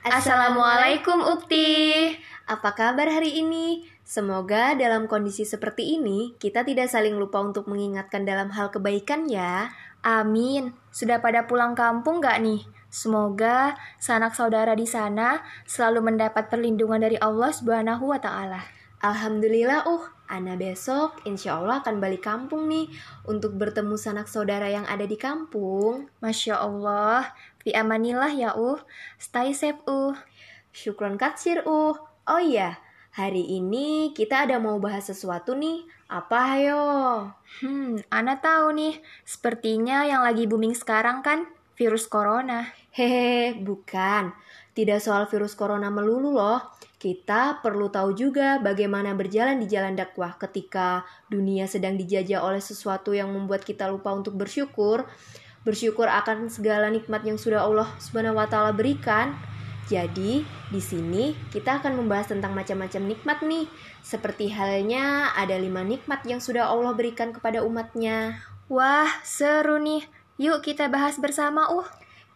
Assalamualaikum Ukti. Apa kabar hari ini? Semoga dalam kondisi seperti ini kita tidak saling lupa untuk mengingatkan dalam hal kebaikan ya. Amin. Sudah pada pulang kampung gak nih? Semoga sanak saudara di sana selalu mendapat perlindungan dari Allah Subhanahu wa taala. Alhamdulillah, uh, Ana besok insya Allah akan balik kampung nih untuk bertemu sanak saudara yang ada di kampung. Masya Allah, fi amanillah ya uh, stay safe uh. Syukron katsir uh. Oh iya, hari ini kita ada mau bahas sesuatu nih. Apa ayo? Hmm, Ana tahu nih, sepertinya yang lagi booming sekarang kan virus corona. Hehe, bukan. Tidak soal virus corona melulu loh kita perlu tahu juga bagaimana berjalan di jalan dakwah ketika dunia sedang dijajah oleh sesuatu yang membuat kita lupa untuk bersyukur, bersyukur akan segala nikmat yang sudah Allah Subhanahu wa taala berikan. Jadi, di sini kita akan membahas tentang macam-macam nikmat nih. Seperti halnya ada lima nikmat yang sudah Allah berikan kepada umatnya. Wah, seru nih. Yuk kita bahas bersama, uh.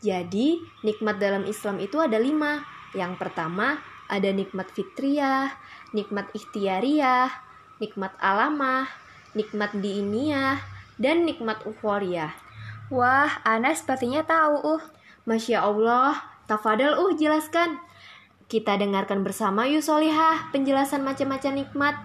Jadi, nikmat dalam Islam itu ada lima. Yang pertama, ada nikmat fitriyah, nikmat ikhtiariyah, nikmat alamah, nikmat diiniyah, dan nikmat ukhwariyah. Wah, Ana sepertinya tahu, uh. Masya Allah, tafadal uh jelaskan. Kita dengarkan bersama yuk solihah penjelasan macam-macam nikmat.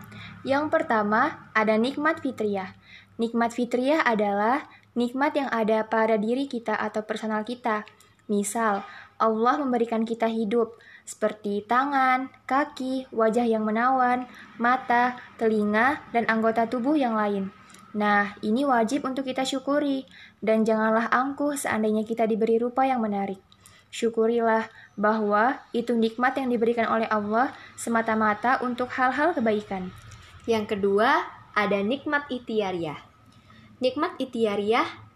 Yang pertama, ada nikmat fitriyah. Nikmat fitriyah adalah nikmat yang ada pada diri kita atau personal kita. Misal, Allah memberikan kita hidup, seperti tangan, kaki, wajah yang menawan, mata, telinga, dan anggota tubuh yang lain. Nah, ini wajib untuk kita syukuri, dan janganlah angkuh seandainya kita diberi rupa yang menarik. Syukurilah bahwa itu nikmat yang diberikan oleh Allah semata-mata untuk hal-hal kebaikan. Yang kedua, ada nikmat itiariah. Nikmat itiariah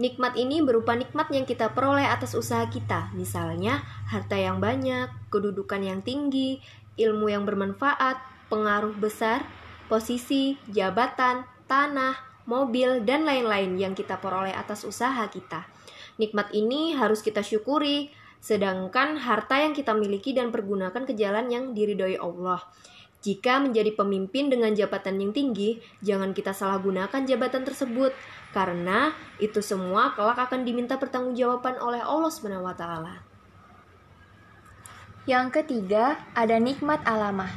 Nikmat ini berupa nikmat yang kita peroleh atas usaha kita, misalnya harta yang banyak, kedudukan yang tinggi, ilmu yang bermanfaat, pengaruh besar, posisi, jabatan, tanah, mobil, dan lain-lain yang kita peroleh atas usaha kita. Nikmat ini harus kita syukuri, sedangkan harta yang kita miliki dan pergunakan ke jalan yang diridhoi Allah. Jika menjadi pemimpin dengan jabatan yang tinggi, jangan kita salah gunakan jabatan tersebut karena itu semua kelak akan diminta pertanggungjawaban oleh Allah taala. Yang ketiga, ada nikmat alamah.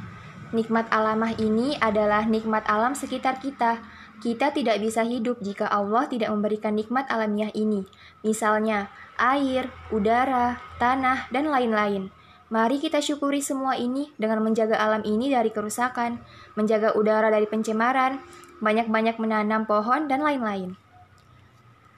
Nikmat alamah ini adalah nikmat alam sekitar kita. Kita tidak bisa hidup jika Allah tidak memberikan nikmat alamiah ini. Misalnya, air, udara, tanah, dan lain-lain. Mari kita syukuri semua ini dengan menjaga alam ini dari kerusakan, menjaga udara dari pencemaran, banyak-banyak menanam pohon, dan lain-lain.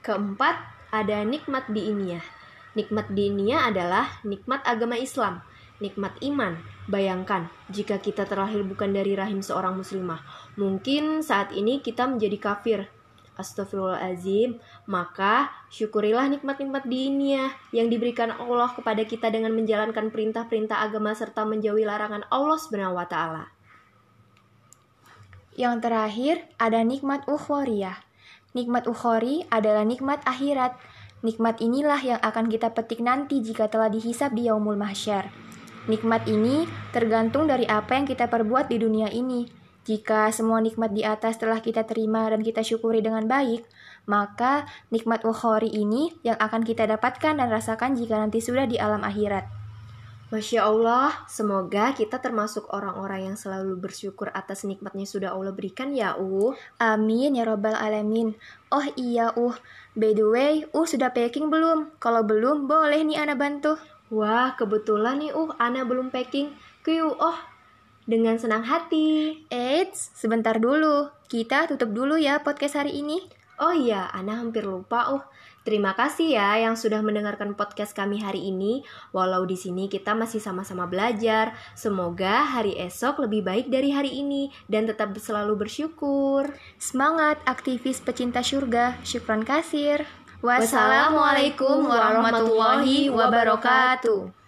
Keempat, ada nikmat diiniyah. Nikmat diiniyah adalah nikmat agama Islam, nikmat iman. Bayangkan, jika kita terlahir bukan dari rahim seorang muslimah, mungkin saat ini kita menjadi kafir, Astagfirullahaladzim, maka syukurilah nikmat-nikmat dunia yang diberikan Allah kepada kita dengan menjalankan perintah-perintah agama serta menjauhi larangan Allah taala. Yang terakhir ada nikmat ukhwariyah. Nikmat ukhori adalah nikmat akhirat. Nikmat inilah yang akan kita petik nanti jika telah dihisap di yaumul mahsyar. Nikmat ini tergantung dari apa yang kita perbuat di dunia ini. Jika semua nikmat di atas telah kita terima dan kita syukuri dengan baik, maka nikmat ukhori ini yang akan kita dapatkan dan rasakan jika nanti sudah di alam akhirat. Masya Allah, semoga kita termasuk orang-orang yang selalu bersyukur atas nikmatnya sudah Allah berikan ya Uh. Amin ya robbal alamin. Oh iya Uh, by the way, Uh sudah packing belum? Kalau belum, boleh nih Ana bantu. Wah, kebetulan nih Uh, Ana belum packing. Kuyu, oh dengan senang hati. Eits, sebentar dulu. Kita tutup dulu ya podcast hari ini. Oh iya, Ana hampir lupa. Uh, terima kasih ya yang sudah mendengarkan podcast kami hari ini. Walau di sini kita masih sama-sama belajar, semoga hari esok lebih baik dari hari ini dan tetap selalu bersyukur. Semangat aktivis pecinta surga. Syukron kasir. Wassalamualaikum warahmatullahi wabarakatuh.